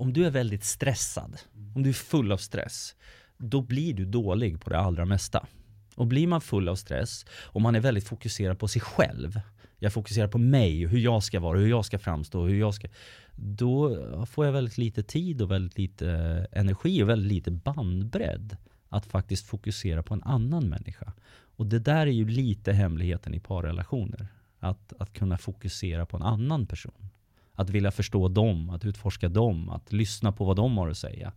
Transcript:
om du är väldigt stressad, om du är full av stress, då blir du dålig på det allra mesta. Och blir man full av stress och man är väldigt fokuserad på sig själv, jag fokuserar på mig, hur jag ska vara, hur jag ska framstå, hur jag ska... Då får jag väldigt lite tid och väldigt lite energi och väldigt lite bandbredd att faktiskt fokusera på en annan människa. Och det där är ju lite hemligheten i parrelationer. Att, att kunna fokusera på en annan person. Att vilja förstå dem, att utforska dem, att lyssna på vad de har att säga.